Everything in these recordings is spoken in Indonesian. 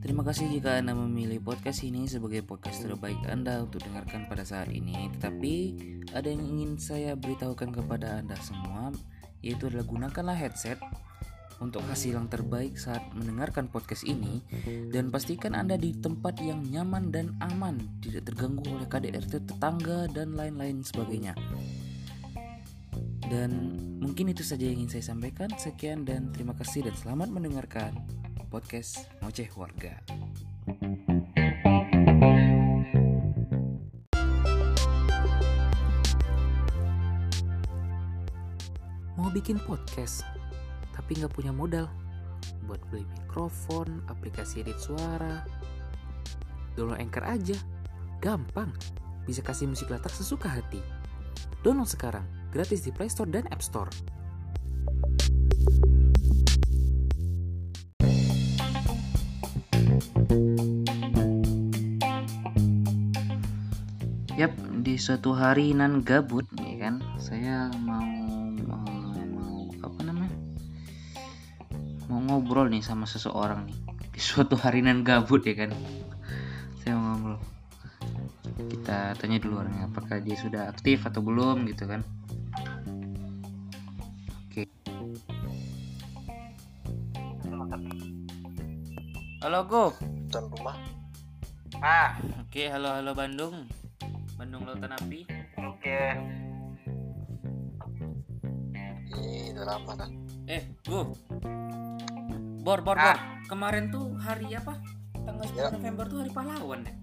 Terima kasih jika Anda memilih podcast ini sebagai podcast terbaik Anda untuk dengarkan pada saat ini. Tetapi ada yang ingin saya beritahukan kepada Anda semua, yaitu adalah gunakanlah headset untuk hasil yang terbaik saat mendengarkan podcast ini dan pastikan Anda di tempat yang nyaman dan aman, tidak terganggu oleh KDRT tetangga dan lain-lain sebagainya. Dan mungkin itu saja yang ingin saya sampaikan. Sekian dan terima kasih dan selamat mendengarkan podcast Ngoceh Warga. Mau bikin podcast, tapi nggak punya modal buat beli mikrofon, aplikasi edit suara, download Anchor aja, gampang, bisa kasih musik latar sesuka hati. Download sekarang, gratis di Play Store dan App Store. Yap, di suatu hari nan gabut, ya kan, saya mau mau, mau apa namanya, mau ngobrol nih sama seseorang nih di suatu hari nan gabut ya kan, saya mau ngobrol. Kita tanya dulu orangnya apakah dia sudah aktif atau belum gitu kan. Halo Gop. tuan rumah Ah, oke, halo halo Bandung. Bandung Lautan Api. oke ini udah lama kan Eh, Gu. Bor, bor, bor. Kemarin tuh hari apa? Tanggal 10 Ya. November tuh hari pahlawan ya.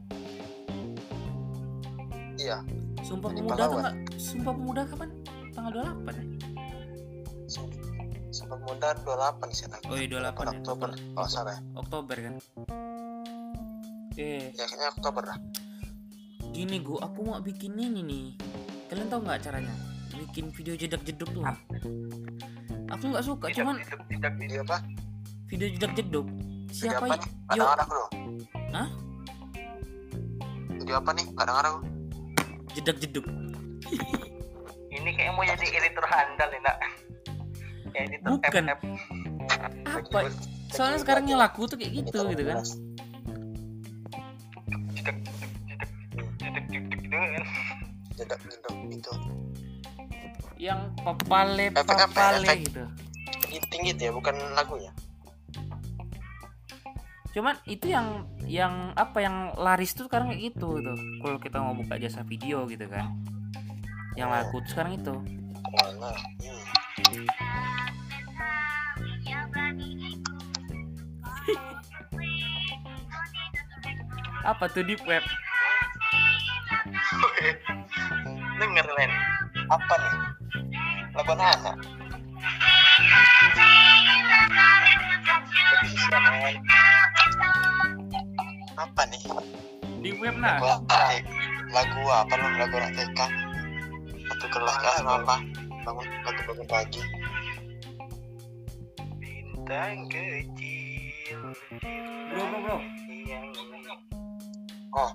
iya Sumpah Hari Pemuda tuh nggak? Sumpah Pemuda kapan? Tanggal 28 ya? Sempat muda 28 sih nak Oh iya 28 ya. Oktober kalau salah ya Oktober kan. Eh, ya kayaknya Oktober lah gini Gu, aku mau bikin ini nih. Kalian tahu nggak caranya? Bikin video jedak jeduk tuh. Aku nggak suka, cuman tidak video apa video jedak jeduk. video Siapa apa y- nih Yuk, kadang ada bro Hah? video apa nih kadang ada jedak jeduk. Ini kayaknya mau jadi editor handal nih, nak. Editor Bukan. FF. Apa? Soalnya sekarang yang laku tuh kayak gitu gitu kan. Yang papale papale Efek. gitu. tinggi ya bukan lagunya Cuman itu yang yang apa yang laris tuh sekarang kayak gitu tuh. Kalau kita mau buka jasa video gitu kan. Yang Oh. laku tuh sekarang itu. mana hmm. Apa tuh deep web? Denger, Len. apa nih lagu anak men. apa nih Deep web lagu nah. apa nih? lagu apa lu lagu anak TK satu kelas kah atau apa bangun lagu bangun pagi Bintang kecil. Bro, bro, bro. Oh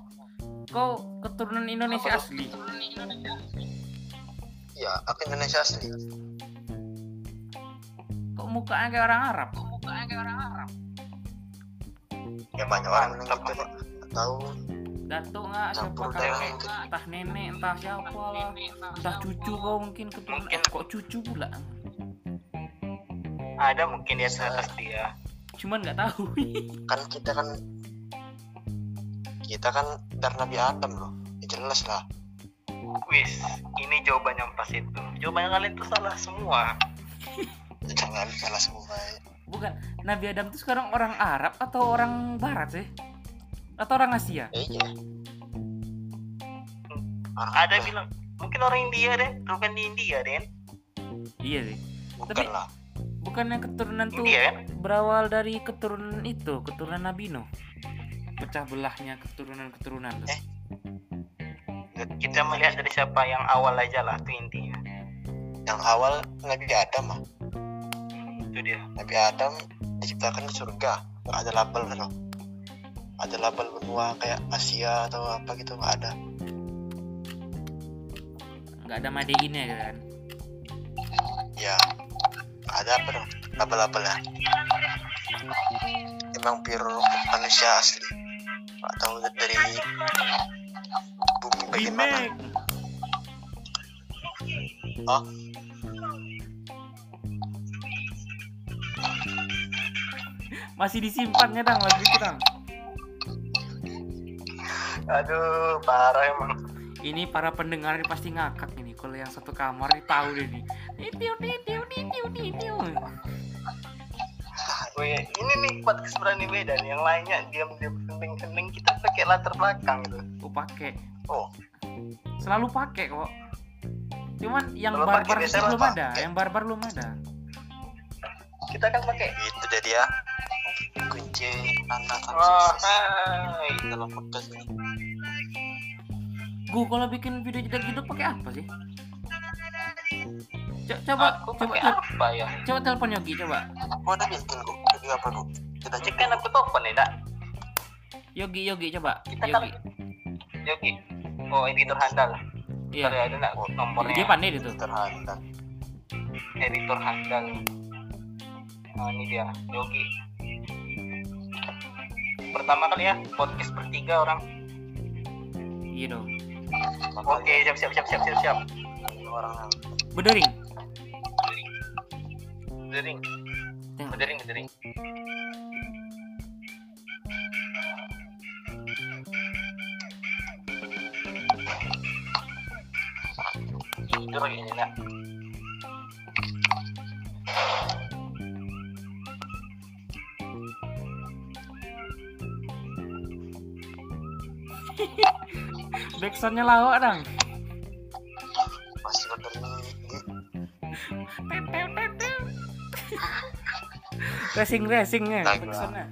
Kau keturunan Indonesia asli. iya aku Indonesia asli Kok mukanya kayak orang Arab? Kok mukanya kayak orang Arab? ya banyak orang yang gitu pak tahu Datuk nggak siapa kakek entah nenek entah siapa lah entah cucu kau mungkin keturunan Mungkin. eh, kok cucu pula ada mungkin di atas dia. cuman nggak tahu kan kita kan kita kan dari Nabi Adam loh ya jelas lah Wis, ini jawaban yang pas itu. Jawaban kalian tuh salah semua. jangan salah semua bukan Nabi Adam tuh sekarang orang Arab atau orang Barat sih atau orang Asia ya iya orang Ada apa? bilang mungkin orang India deh, bukan di India deh. iya sih bukan tapi- lah bukannya keturunan tuh India kan? berawal dari keturunan itu keturunan Nabi Nuh pecah belahnya keturunan-keturunan tuh. Eh. Kita melihat dari siapa? Yang awal aja lah tuh intinya. yang awal Nabi Adam mah Itu dia. Nabi Adam diciptakan di surga. Nggak ada label loh ada label benua kayak Asia atau apa gitu nggak ada. Nggak ada made in ya kan? Ya nggak ada apa dong label-label ya emang pure manusia asli tahu dari bumi bagaimana? Oh Masih disimpannya dang? Lagu itu dang. aduh parah emang. Ini para pendengar ini pasti ngakak ini. Kalau yang satu kamar ini tahu deh nih. Nitiu nitiu nitiu nitiu. Ini nih podcast berani beda nih. Yang lainnya diam diam hening hening latar belakang gitu Aku pakai. oh Selalu pakai kok. Cuman yang barbar biasanya belum apa? ada, yang barbar belum ada. kita kan pakai itu jadi ya kunci tantangan oh sukses hai dalam podcast ini Gue kalau bikin video jedar-jedar pakai apa sih? Co- coba, aku coba, apa ya coba telepon Yogi coba. gua udah bikin gua video apa gua kita cek kan aku telepon ya dak Yogi, Yogi coba. Kita Yogi. Yogi oh editor handal Iya. Sorry, ada nggak nomornya Dia pandai dia tuh. terhadap editor handal nah ini dia Yogi pertama kali ya podcast bertiga orang Iya dong. oke siap siap siap siap siap siap orang yang Bedering. berdering Tengok. berdering tidur kayaknya nak Backsoundnya lawak dong. masih berdiri Racing racingnya. Lagu. Backsoundnya.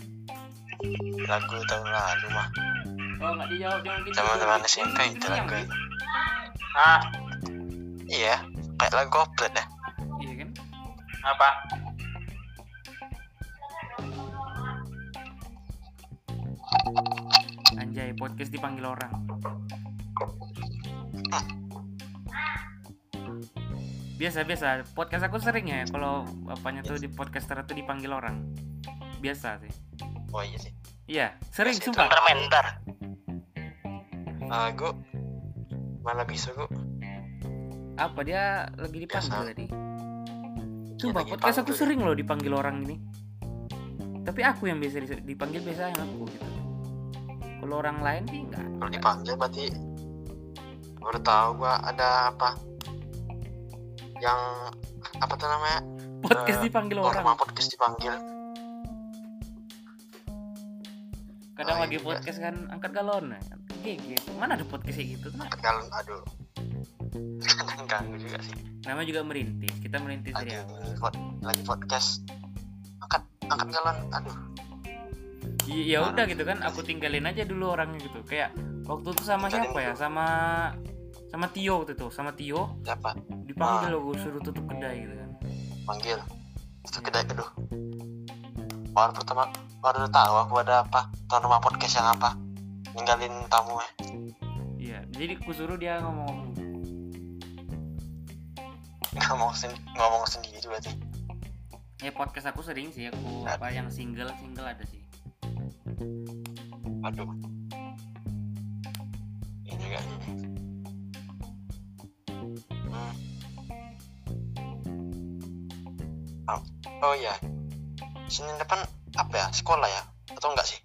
lagu tahun lalu mah Oh nggak dijawab jangan gitu. teman-teman SMP itu lagu ah iya kayak lagu koplet ya Iya kan? apa Anjay, podcast dipanggil orang. Biasa biasa, podcast aku sering ya kalau apanya tuh di podcaster itu dipanggil orang. Biasa sih. oh iya sih Iya, sering Biasa itu sumpah. bentar bentar ah gua mana bisa gua Apa dia lagi dipanggil Biasa. tadi? Sumpah, lagi podcast aku sering loh dipanggil orang ini. Tapi aku yang biasa dipanggil biasanya aku gitu. Kalau orang lain sih enggak. kalau dipanggil berarti baru tahu gua ada apa yang apa tuh namanya Podcast Eh, dipanggil orang orang. podcast dipanggil Kadang Oh, lagi iya. podcast kan angkat galon. nah. GG. Mana ada podcast kayak gitu? Angkat galon aduh ganggu juga sih. Namanya juga merintis. Kita merintis dari awal. lagi podcast. Angkat angkat galon aduh. I- ya udah gitu kan aku tinggalin aja dulu orangnya gitu. Kayak waktu itu sama Tinggalin siapa ya? sama sama Tio waktu itu sama Tio. Siapa? Dipanggil Ah. gue suruh tutup kedai gitu kan. Panggil itu kedai aduh baru pertama baru tahu aku ada apa. Tuan rumah podcast yang apa. Ninggalin tamu ya iya jadi aku suruh dia ngomong ngomong sen- ngomong sendiri berarti. Ya podcast aku sering sih aku apa yang single single ada sih. Aduh. Ini hmm. oh, oh ya senin depan apa ya? Sekolah ya? Atau enggak sih?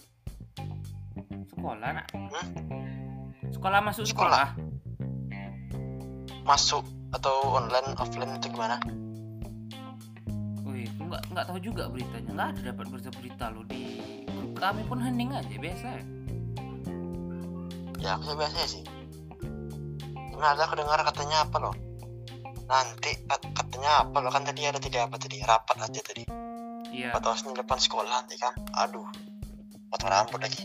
Sekolah nak? Hmm? sekolah masuk Sekolah. sekolah, masuk atau online offline itu gimana? Wih, aku nggak nggak tahu juga beritanya. Nggak ada dapat berita-berita loh di grup kami pun hening aja biasa. Ya. ya biasa sih. Cuma ada aku dengar katanya apa loh? Nanti kat- katanya apa loh? Kan tadi ada tidak apa tadi? Rapat aja tadi. Iya. Atau senin depan sekolah nanti kan? Aduh potong rambut lagi.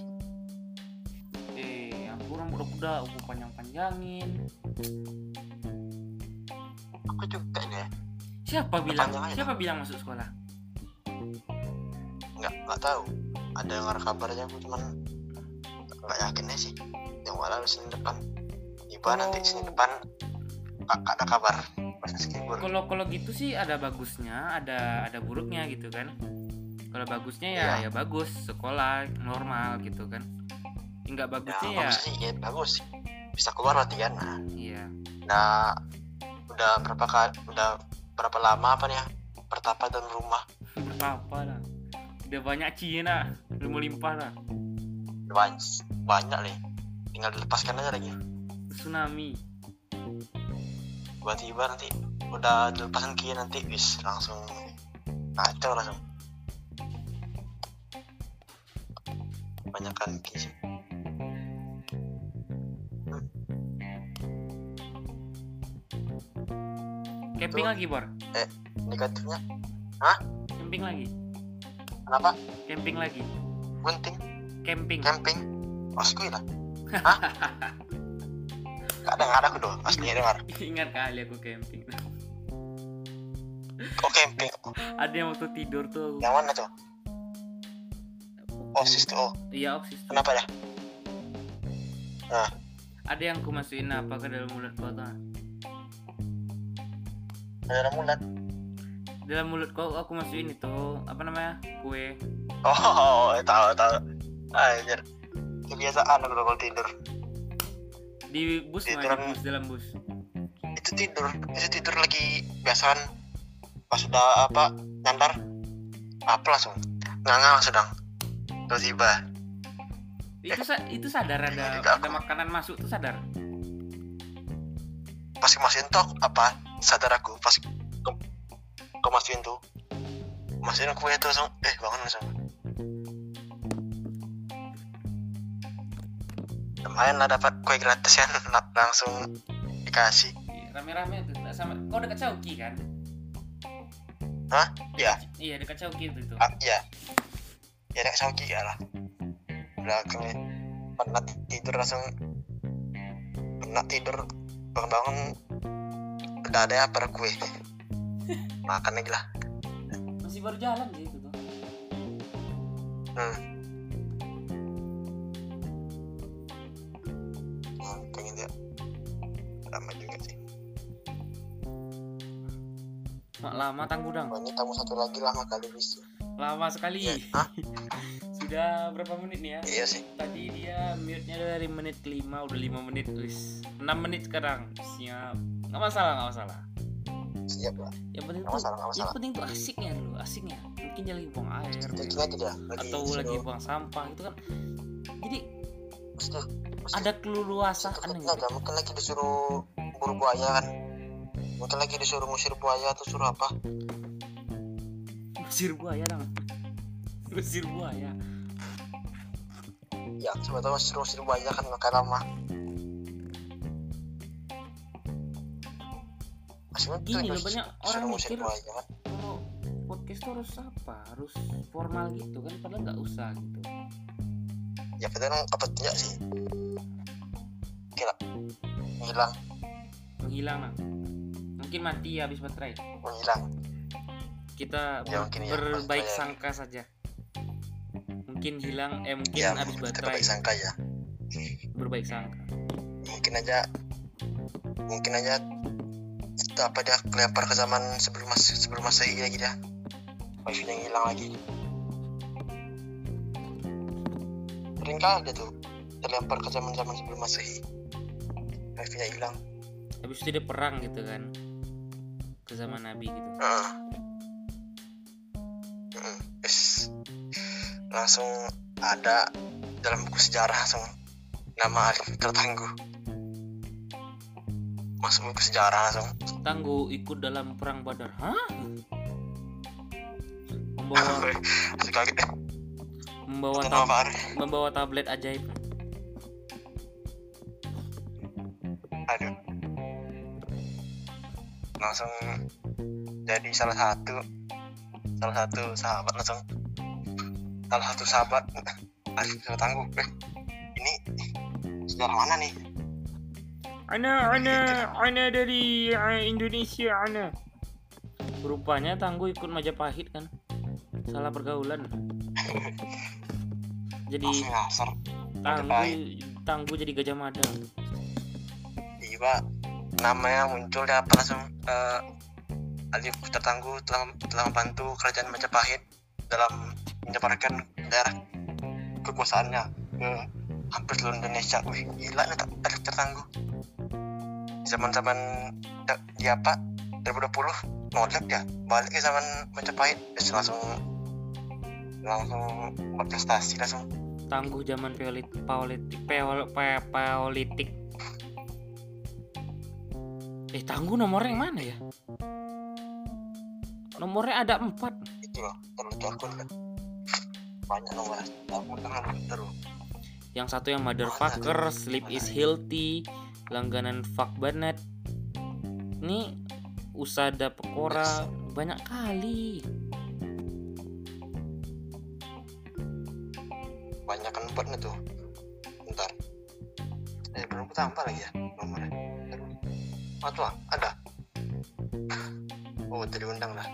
Eh aku rambut aku udah aku panjang-panjangin aku juga ya siapa bilang? Siapa bilang masuk sekolah? Nggak nggak tahu. Ada yang kabarnya aku cuman nggak yakin aja sih. Yang malah senin depan. Tiba nanti senin depan ada kabar. Kalau kalau gitu sih ada bagusnya ada ada buruknya gitu kan. Kalau bagusnya ya Iya. ya bagus sekolah normal gitu kan. Nggak ya bagusnya ya, bagus sih ya bagus. Bisa keluar berarti kan nah, iya. Nah udah berapa kali udah berapa lama apa nih ya bertapa dalam rumah? Apa lah. Udah banyak Cina udah melimpah lah. Banyak banyak nih. Tinggal dilepaskan aja lagi. Tsunami. Tiba-tiba nanti udah dilepaskan kia nanti bis langsung kacau langsung. Banyak kan sih camping lagi bor? Negatifnya camping lagi? Kenapa? Camping lagi? Gunting. Camping. Camping. Osku lah. Hah? Gak ada aku doh, asli dengar. Ingat kali aku camping. Oh camping, ada yang waktu tidur tuh yang mana tuh? Oh sis tuh, oh. Iya oksis tuh. kenapa ya? ada yang aku masukin apa ke dalam mulut kau tuh Ada mulat dalam mulut kau aku masukin itu apa namanya kue. Oh, tahu tahu. Anjir. Kebiasaan aku kalau tidur. Di bus mah di bus dalam bus. Itu tidur, itu tidur lagi biasaan. Pas udah apa, nyandar Apa langsung? Nganga sedang Tiba-tiba. Itu sa- itu sadar ada ada makanan masuk tuh sadar? Pas masukin tuh apa Sadar aku pas ke, ke masukin tuh Masukin kue tuh langsung Eh bangun langsung. Lumayan lah dapat kue gratis ya Langsung dikasih. Iya, rame-rame tuh sama kau dekat Chowki kan? Hah? Iya. iya dekat Chowki itu tuh. Ah, iya. Ya nek sauki ya lah. Belakangnya pernah tidur langsung pernah tidur bangun-bangun udah ada apa ada kue. Makan lagi lah. Masih baru jalan sih itu tuh hmm. Hmm, pengen dia lama juga sih. Mak lama tanggudang ini tamu satu lagi lama kali bisa lama sekali. Ya, Hah? sudah berapa menit nih ya? Iya sih. Tadi dia mute nya dari menit kelima udah lima menit wis 6 menit sekarang. Siap nggak masalah nggak masalah. Siap lah. Yang penting nggak tuh masalah nggak yang masalah. penting tuh asiknya dulu asiknya. Mungkin dia lagi buang air Thinking aja dia. Lagi atau lagi buang sampah itu kan. Jadi mesti, mesti ada keleluasaan gitu. aja mungkin lagi disuruh buru buaya kan. Mungkin lagi disuruh ngusir buaya atau suruh apa? Usir buaya dong. Usir buaya. ya coba tahu suruh ngusir buaya kan makan lama Gini loh, banyak orang mikir Kalau podcast tuh harus apa? Harus formal gitu kan padahal nggak usah gitu. ya padahal apa tidak sih kira hilang Menghilang nah. Mungkin mati habis baterai. menghilang Kita Ya, ber- ya, berbaik baterai. sangka saja. Mungkin hilang eh mungkin ya habis baterai. baik sangka ya Berbaik sangka. mungkin aja mungkin aja apa dia kelempar ke zaman sebelum mas sebelum masehi lagi dia wifi yang hilang lagi sering kali dia tuh terlempar ke zaman zaman sebelum masehi wifi nya hilang Habis itu dia perang gitu kan. Ke zaman Nabi gitu. Heeh. Heeh. Wis. langsung ada dalam buku sejarah langsung nama Arif tertangguh masuk buku sejarah langsung. Tangguh ikut dalam perang Badar. Hah? Membawa membawa tab membawa tablet ajaib. aduh. Langsung jadi salah satu salah satu sahabat langsung. Salah satu sahabat. Arif tertangguh eh, ini sejarah mana nih Ana, ana, ana dari uh, Indonesia, ana. Rupanya Tangguh ikut Majapahit kan. Salah pergaulan. Jadi Tangguh, Tangguh jadi Gajah Mada. tiba namanya muncul dia apa langsung uh, Alif tertangguh telah telah membantu kerajaan Majapahit dalam menyebarkan daerah kekuasaannya ke hampir seluruh Indonesia. Wih, gila nih tak Alif tertangguh. Zaman-zaman dia apa 2020 nolak ya balik ke zaman terus langsung langsung berprestasi langsung. Tangguh zaman politik politik peol- pe- politik eh tangguh nomornya yang mana ya? Nomornya ada empat. Itu loh terlucu akun kan. Banyak nomor. Aku tangan terus yang satu yang motherfucker sleep is healthy langganan fuck banget ini usada pekora banyak kali. Banyak kan empatnya tuh. Bentar. Eh belum tambah lagi ya nomornya. Oh tuh ada. Oh tadi undang lah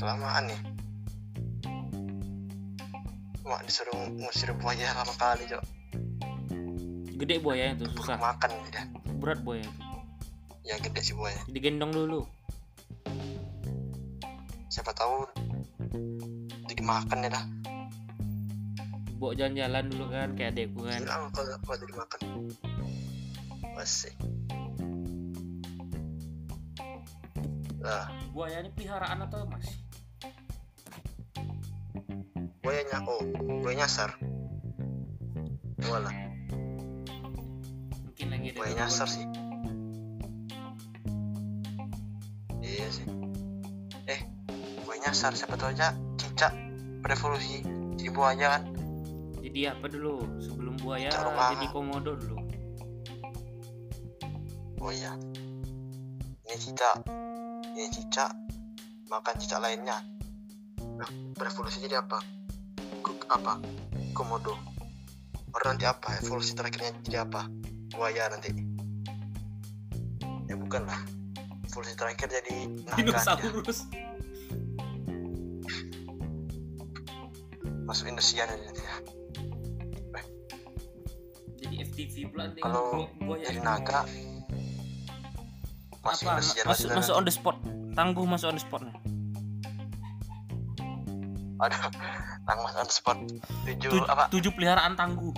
kelamaan nih. Mak disuruh ngusir buaya lama kali cok. Gede buaya itu susah. Makan dia berat buaya itu ya gede sih buaya digendong dulu. Siapa tahu jadi makan ya dah. Bawa jalan-jalan dulu kan kayak adekku kan. Hilang kalau kalau jadi makan. Masih. Lah. Buaya ini peliharaan atau masih buayanya oh buaya nyasar nyasar sih. Iya sih. Eh buaya nyasar. Siapa tahu aja cicak berevolusi jadi buaya kan. Jadi apa dulu? Sebelum buaya jadi komodo dulu. Oh iya. Ini cicak. Ini cicak. Makan cicak lainnya. Nah, berevolusi jadi apa? Kuk, apa? Komodo. Baru nanti apa? Evolusi terakhirnya jadi apa? Buaya nanti bukan lah. Evolusi terakhir jadi dinosaurus masuk Indosiar nanti ya jadi FTV pula deh Kalau jadi naga masuk apa? Indosiar masuk masuk on the spot. Tangguh masuk on the spot ada tang mas on the spot. Tujuh Tu- apa? tujuh peliharaan tangguh.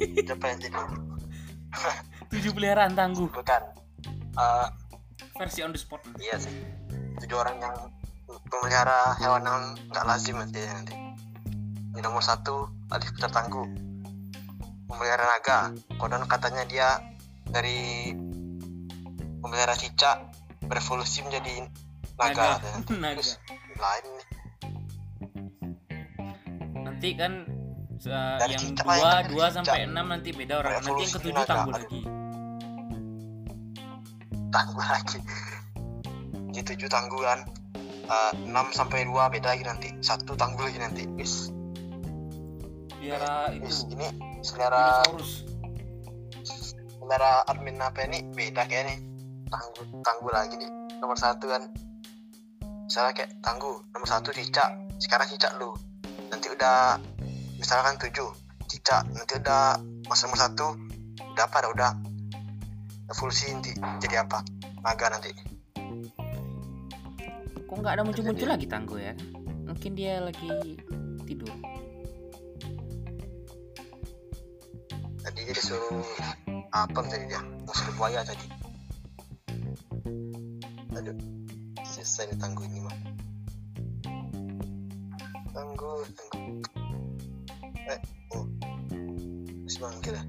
Siapa yang jadi tujuh peliharaan tangguh. Bukan Eh, versi on the spot. iya sih. Tujuh orang yang memelihara hewan yang nggak lazim nanti nanti. Di nomor satu Alif Peter Tangguh memelihara naga. Konon katanya dia dari memelihara cicak berevolusi menjadi naga, naga. Katanya. naga. Terus lain nih. Nanti kan uh, yang dua dua sampai enam nanti beda orang. Nanti yang ketujuh tangguh lagi tangguh lagi. Di tujuh tangguhan Eh, enam sampai dua beda lagi nanti. Satu tangguh lagi nanti. Bis pelihara bis itu ini selera selera admin apa ini? Beda kayak nih tangguh tangguh lagi nih. Nomor satu kan. Misalnya kayak tangguh nomor satu cicak. Sekarang cicak lu. Nanti udah misalkan tujuh cicak. Nanti udah mas nomor satu udah apa? Dah udah evolusi nanti jadi apa? Naga nanti. Kok nggak ada muncul-muncul lagi tangguh ya? Mungkin dia lagi tidur. Tadi dia disuruh apa tadi dia. Musuh buaya tadi. Aduh selesai nih tangguh ini mah tangguh tangguh. Eh oh. Masih manggil ya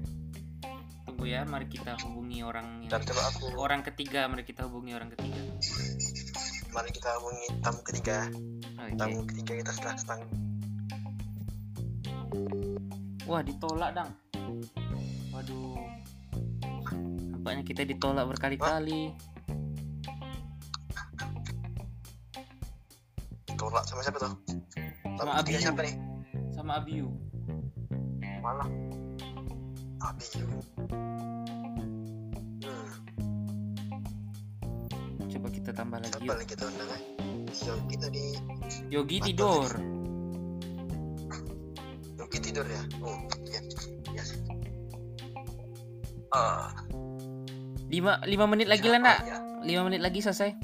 tunggu ya mari kita hubungi orang yang dan coba aku orang ketiga mari kita hubungi orang ketiga. Mari kita hubungi tamu ketiga. Oke. Tamu ketiga kita setelah setang. Wah ditolak dang. Waduh. Nampaknya kita ditolak berkali-kali. Tolak sama siapa tuh? Sama Abiyu. siapa nih? Sama Abiu malah. Abi tambah lagi siapa lagi kita undang Yogi tadi. Yogi Mantap, tidur. Yogi tidur ya? Oh iya. Iya sih. Ah. Lima lima menit lagi lah nak. Ya, lima menit lagi selesai.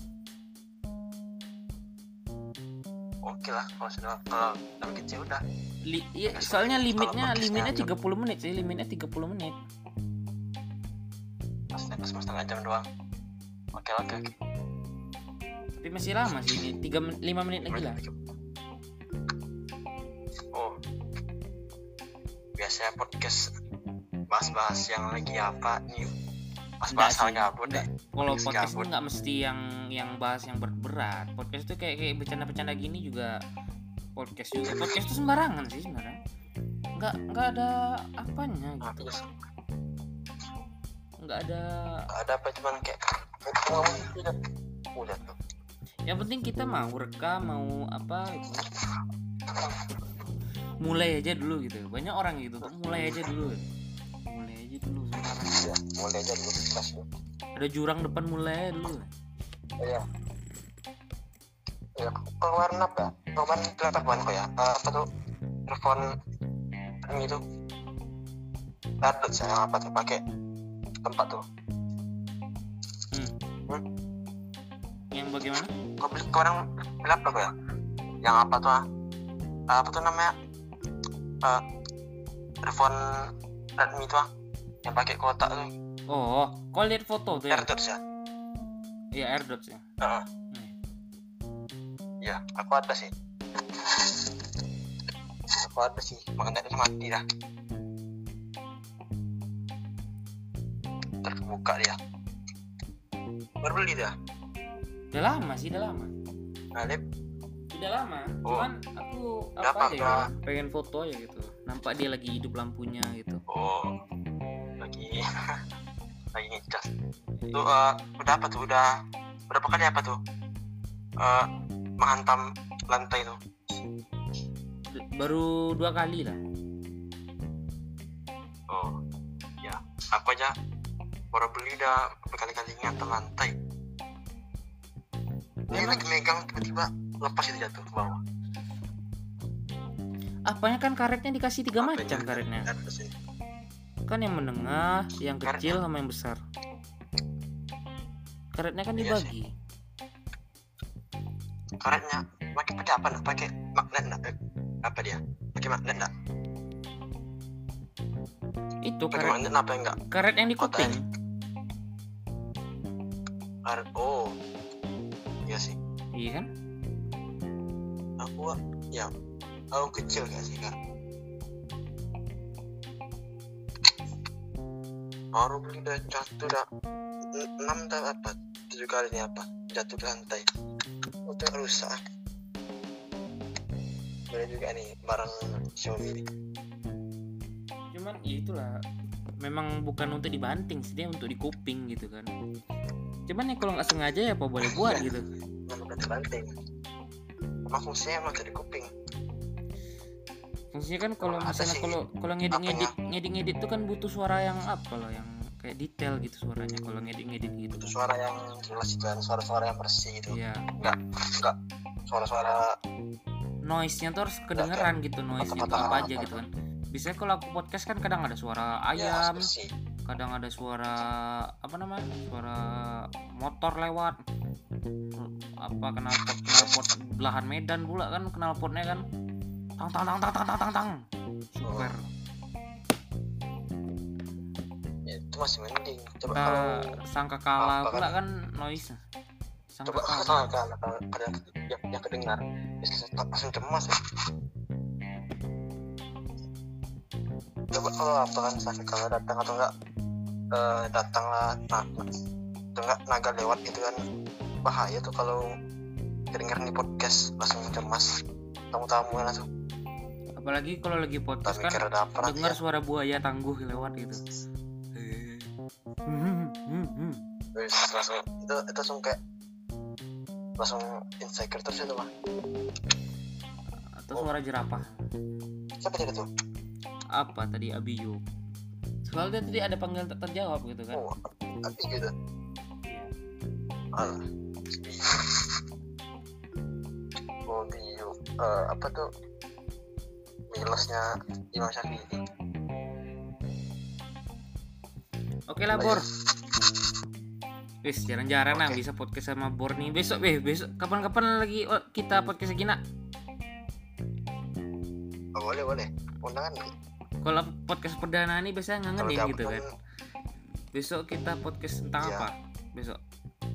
Oke lah kalau sudah kalau dalam kecil udah. Li, iya, Nggak soalnya limitnya limitnya podcastnya 30 menit sih limitnya 30 menit. Pas pas setengah jam doang. Oke oke oke tapi masih lama sih ini. Tiga lima menit lagi lah. Oh. Biasanya podcast bahas-bahas yang lagi apa nih? Bahas-bahas sih, hal gabut deh. Kalau Podcast itu nggak mesti yang yang bahas yang berat-berat podcast itu kayak kayak bercanda-bercanda gini juga podcast juga. Podcast itu sembarangan sih sebenarnya. Nggak nggak ada apanya Nah, gitu. nggak ada ada apa cuman kayak udah tuh yang penting kita mau rekam mau apa gitu. mulai aja dulu gitu. Banyak orang gitu tuh mulai aja dulu? Mulai aja dulu sekarang. Ya mulai aja dulu kelas ada jurang depan mulai aja dulu. Iya. Ya keluaran apa kemarin kelihatan bukan kok ya. Eh, apa tuh? Telepon ini tuh. Dardot saya apa tuh pakai tempat tuh. Hmm. Hmm? Yang bagaimana? Kau beli kau orang beli apa kok ya? Yang apa tuh ah? Apa tuh namanya? Eh, telepon Redmi tuh ah. Yang pakai kotak tuh. Oh kau lihat foto tuh ya? AirDots ya? Iya AirDots ya? Heeh. Hmm. ya aku ada sih. Aku ada sih makanya itu mati dah. Terbuka dia. Baru beli dia udah lama sih udah lama. Alip. Udah lama Oh. cuman aku Udah apa apa, aja udah? gitu, pengen foto aja gitu. Nampak dia lagi hidup lampunya gitu. Oh. Lagi lagi ngecas. Tuh eh, udah apa tuh? Udah berapa kali apa tuh? Eh menghantam lantai tuh. Baru dua kali lah. Oh ya. Aku aja baru beli dah. Berkali-kali ngantam lantai ini Memang- lagi megang tiba-tiba lepas itu jatuh ke bawah. Apanya kan karetnya dikasih tiga Apa macam karetnya. Sih. kan yang menengah yang Karet- kecil sama yang besar. Karetnya kan Iya dibagi. Karetnya pakai pakai apa nak? Pakai magnet nak? Eh, apa dia? Pakai magnet nak? Itu pakai karet. magnet apa enggak? Karet yang di kuping. karet oh. iya iya kan? Aku ya aku kecil gak sih kak? Baru beli udah jatuh dah. En- enam dah apa tujuh kali ini apa jatuh di lantai. Udah rusak. Boleh juga nih barang Xiaomi cuman ya itulah. Memang bukan untuk dibanting sih dia untuk di kuping gitu kan. Cuman ya kalau nggak sengaja ya apa boleh buat gitu yang bukan dibanting. Emang fungsinya emang dari kuping. Fungsinya kan kalau Ada misalnya kalau kalau ngedit ngedit ngedit ngedit tuh kan butuh suara yang apa loh yang kayak detail gitu suaranya kalau ngedit ngedit gitu. Itu kan. suara yang jelas itu kan suara-suara yang bersih gitu. Iya. Enggak enggak. Suara-suara noise nya tuh harus kedengeran gitu noise itu Patah-patah apa aja apa. gitu kan. Biasanya kalau aku podcast kan kadang ada suara ya, ayam bersih. kadang ada suara apa namanya suara motor lewat apa knalpot knalpot belahan Medan pula kan knalpotnya kan. Tang tang tang tang tang tang tang super. Oh. ya, itu masih mending. Coba nah, kalau sangka kalah apa, pula kan, kan noise. Sangka coba kalah kalah kalah kalah yang, yang kedengar. Langsung cemas. Ya. coba kalau oh, apa kan sangka kalah datang atau enggak? Uh, datanglah nah, atau enggak naga lewat gitu kan bahaya tuh kalau kedengar nih podcast langsung cemas tamu-tamu langsung apalagi kalau lagi podcast kan dengar ya. suara buaya tangguh lewat gitu. Wis, langsung itu itu langsung kayak langsung insecure terus itu mah atau suara jerapah siapa jadi tuh apa tadi Abiyo soalnya tadi ada panggilan tak terjawab gitu kan oh tapi gitu Iya. Alah. Oh, bio. Eh, apa tuh? Milosnya Imam Syafi'i. oke lah Bor Wis jarang-jarang nah Oke. bisa podcast sama Bor nih. Besok beh, besok kapan-kapan lagi oh, kita podcast lagi nak. oh, boleh boleh undangan Kalau podcast perdana nih biasanya ngangenin gitu kan. Besok kita podcast tentang Iya. apa? Besok.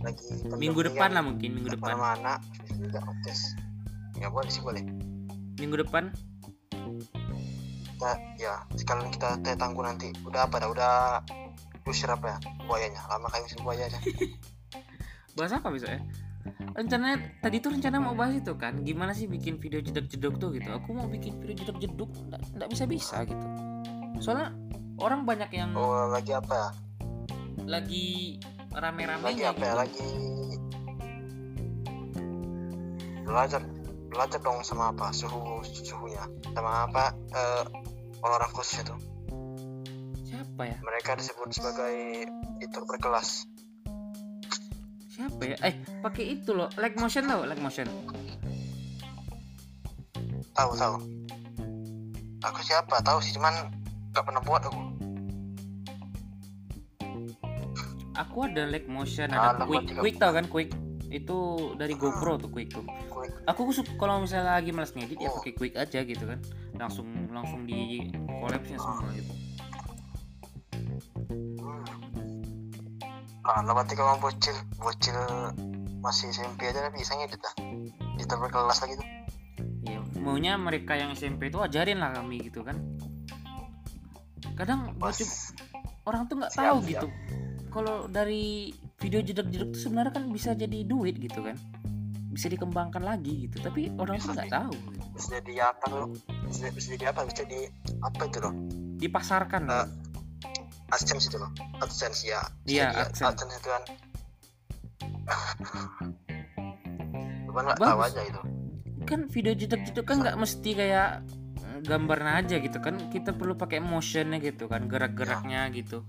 Lagi Minggu depan lah mungkin, minggu depan. mana juga podcast ya boleh sih boleh. Minggu depan? Kita ya sekalian kita teh tangguh nanti. Udah apa dah? Udah usir apa ya? Buayanya. Lama kayak usir buaya aja. Bahas apa besok ya? Rencananya tadi tuh rencana mau bahas itu kan, gimana sih bikin video jeduk-jeduk tuh gitu. Aku mau bikin video jeduk-jeduk, nggak nggak bisa-bisa gitu. Soalnya orang banyak yang oh lagi apa ya? Lagi lagi rame-ramenya apa ya? gitu. lagi belajar belajar dong sama apa? Suhu suhunya. Sama apa eh, orang-orang khusus itu? Siapa ya? mereka disebut sebagai itu berkelas. Siapa ya? Eh, pakai itu loh, like motion tau, like motion. tahu tahu. Aku siapa? Tahu sih cuman nggak pernah buat aku Aku ada like motion, Ah, ada lama quick, quick tau kan quick. Itu dari GoPro tuh quick tuh. Quick. Aku suka kalau misalnya lagi malas ngedit ya Oh. pakai quick aja gitu kan. Langsung langsung di collapse semua gitu. ah lah berarti kalau bocil bocil masih SMP aja bisa ngedit lah di berkelas lagi tuh Ya, maunya mereka yang SMP itu ajarin lah kami gitu kan. Kadang bocil orang tuh nggak tahu siap. gitu. Kalau dari video jeduk-jeduk tuh sebenarnya kan bisa jadi duit gitu kan. Bisa dikembangkan lagi gitu. Tapi orang tuh nggak tahu. Gitu. bisa jadi apa tuh bisa, bisa jadi apa bisa jadi apa itu loh Dipasarkan loh. AdSense itu loh AdSense ya Iya, Jadi AdSense. AdSense itu kan Cuman nggak tahu aja itu kan video jeduk-jeduk kan nggak mesti kayak gambarnya aja gitu kan kita perlu pakai motionnya gitu kan gerak-geraknya gitu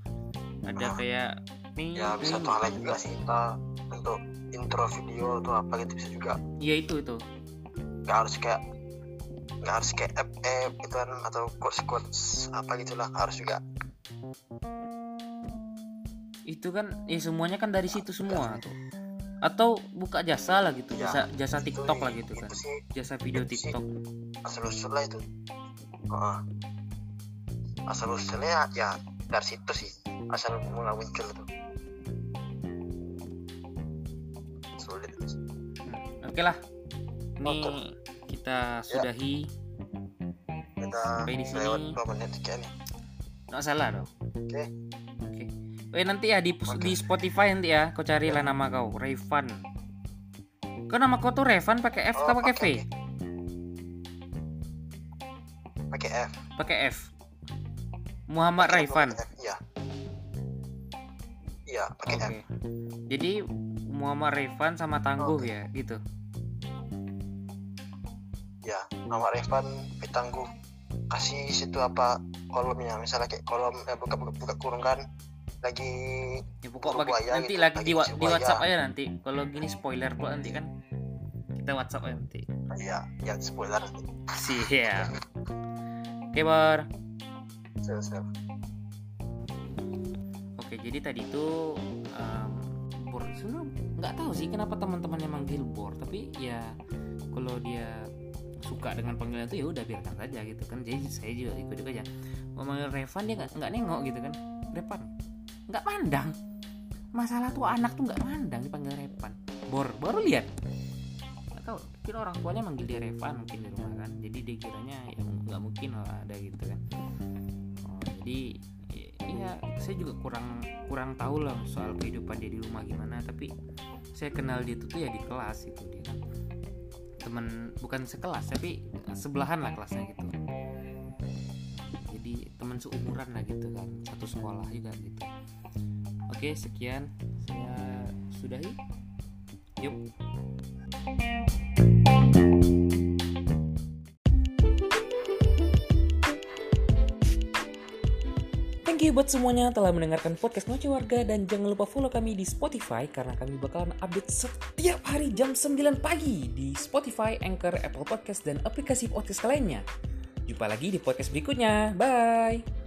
ada kayak nih ya bisa tuh hal gitu. juga sih kita untuk intro video atau apa gitu bisa juga. Ya itu itu. Nggak harus kayak nggak harus kayak app app gitu kan atau quotes quotes apa gitulah harus juga. Itu kan ya semuanya kan dari situ semua tuh. Atau buka jasa lah gitu Ya, jasa jasa Itu TikTok nih, lah gitu kan. itu sih. Jasa video itu. TikTok. Asal usul lah itu. Heeh. asal usulnya ya dari situ sih asal mulai muncul itu sulit. Hmm, oke lah. Ini Oke. kita sudahi. Kita Sampai di sini. lewat menit nggak salah dong. Oke. oke. Eh nanti ya di Oke. di Spotify nanti ya kau carilah nama kau Revan kau nama kau tuh Revan pakai F atau pakai V? oke, oke. pakai F. Pakai F. Muhammad Revan F, iya iya pakai oke. F. Jadi Muhammad Revan sama Tangguh Oke. ya gitu? Ya nama Revan Pitangguh kasih situ apa kolomnya? Misalnya kayak kolom eh, buka buka, buka kurung kan lagi ya Buru pakai- buaya nanti gitu, lagi lagi di, di. WhatsApp aja nanti. Kalau gini spoiler pula nanti kan. Kita WhatsApp aja nanti. Ya ya spoiler nanti. Siap. Oke siap. Oke, jadi tadi itu um, Bor nggak tahu sih kenapa teman-temannya manggil Bor, tapi ya kalau dia suka dengan panggilan itu ya udah biarkan saja gitu kan. Jadi saya juga ikut juga aja. Mau manggil Revan dia nggak nengok gitu kan. Revan nggak pandang. Masalah tuh anak tuh nggak pandang dipanggil Revan. Bor baru lihat. Nggak tahu. Mungkin orang tuanya manggil dia Revan mungkin di rumah kan. Jadi dia kiranya ya nggak mungkin lah ada gitu kan. Oh, jadi ya saya juga kurang kurang tahu lah soal kehidupan dia di rumah gimana tapi saya kenal dia tuh ya di kelas itu dia kan teman bukan sekelas tapi sebelahan lah kelasnya gitu. Jadi teman seumuran lah gitu kan satu sekolah juga gitu. Oke sekian. Saya sudahi. Yuk You buat semuanya telah mendengarkan podcast Noce Warga dan jangan lupa follow kami di Spotify karena kami bakalan update setiap hari jam 9 pagi di Spotify, Anchor, Apple Podcast, dan aplikasi podcast lainnya. Jumpa lagi di podcast berikutnya. Bye!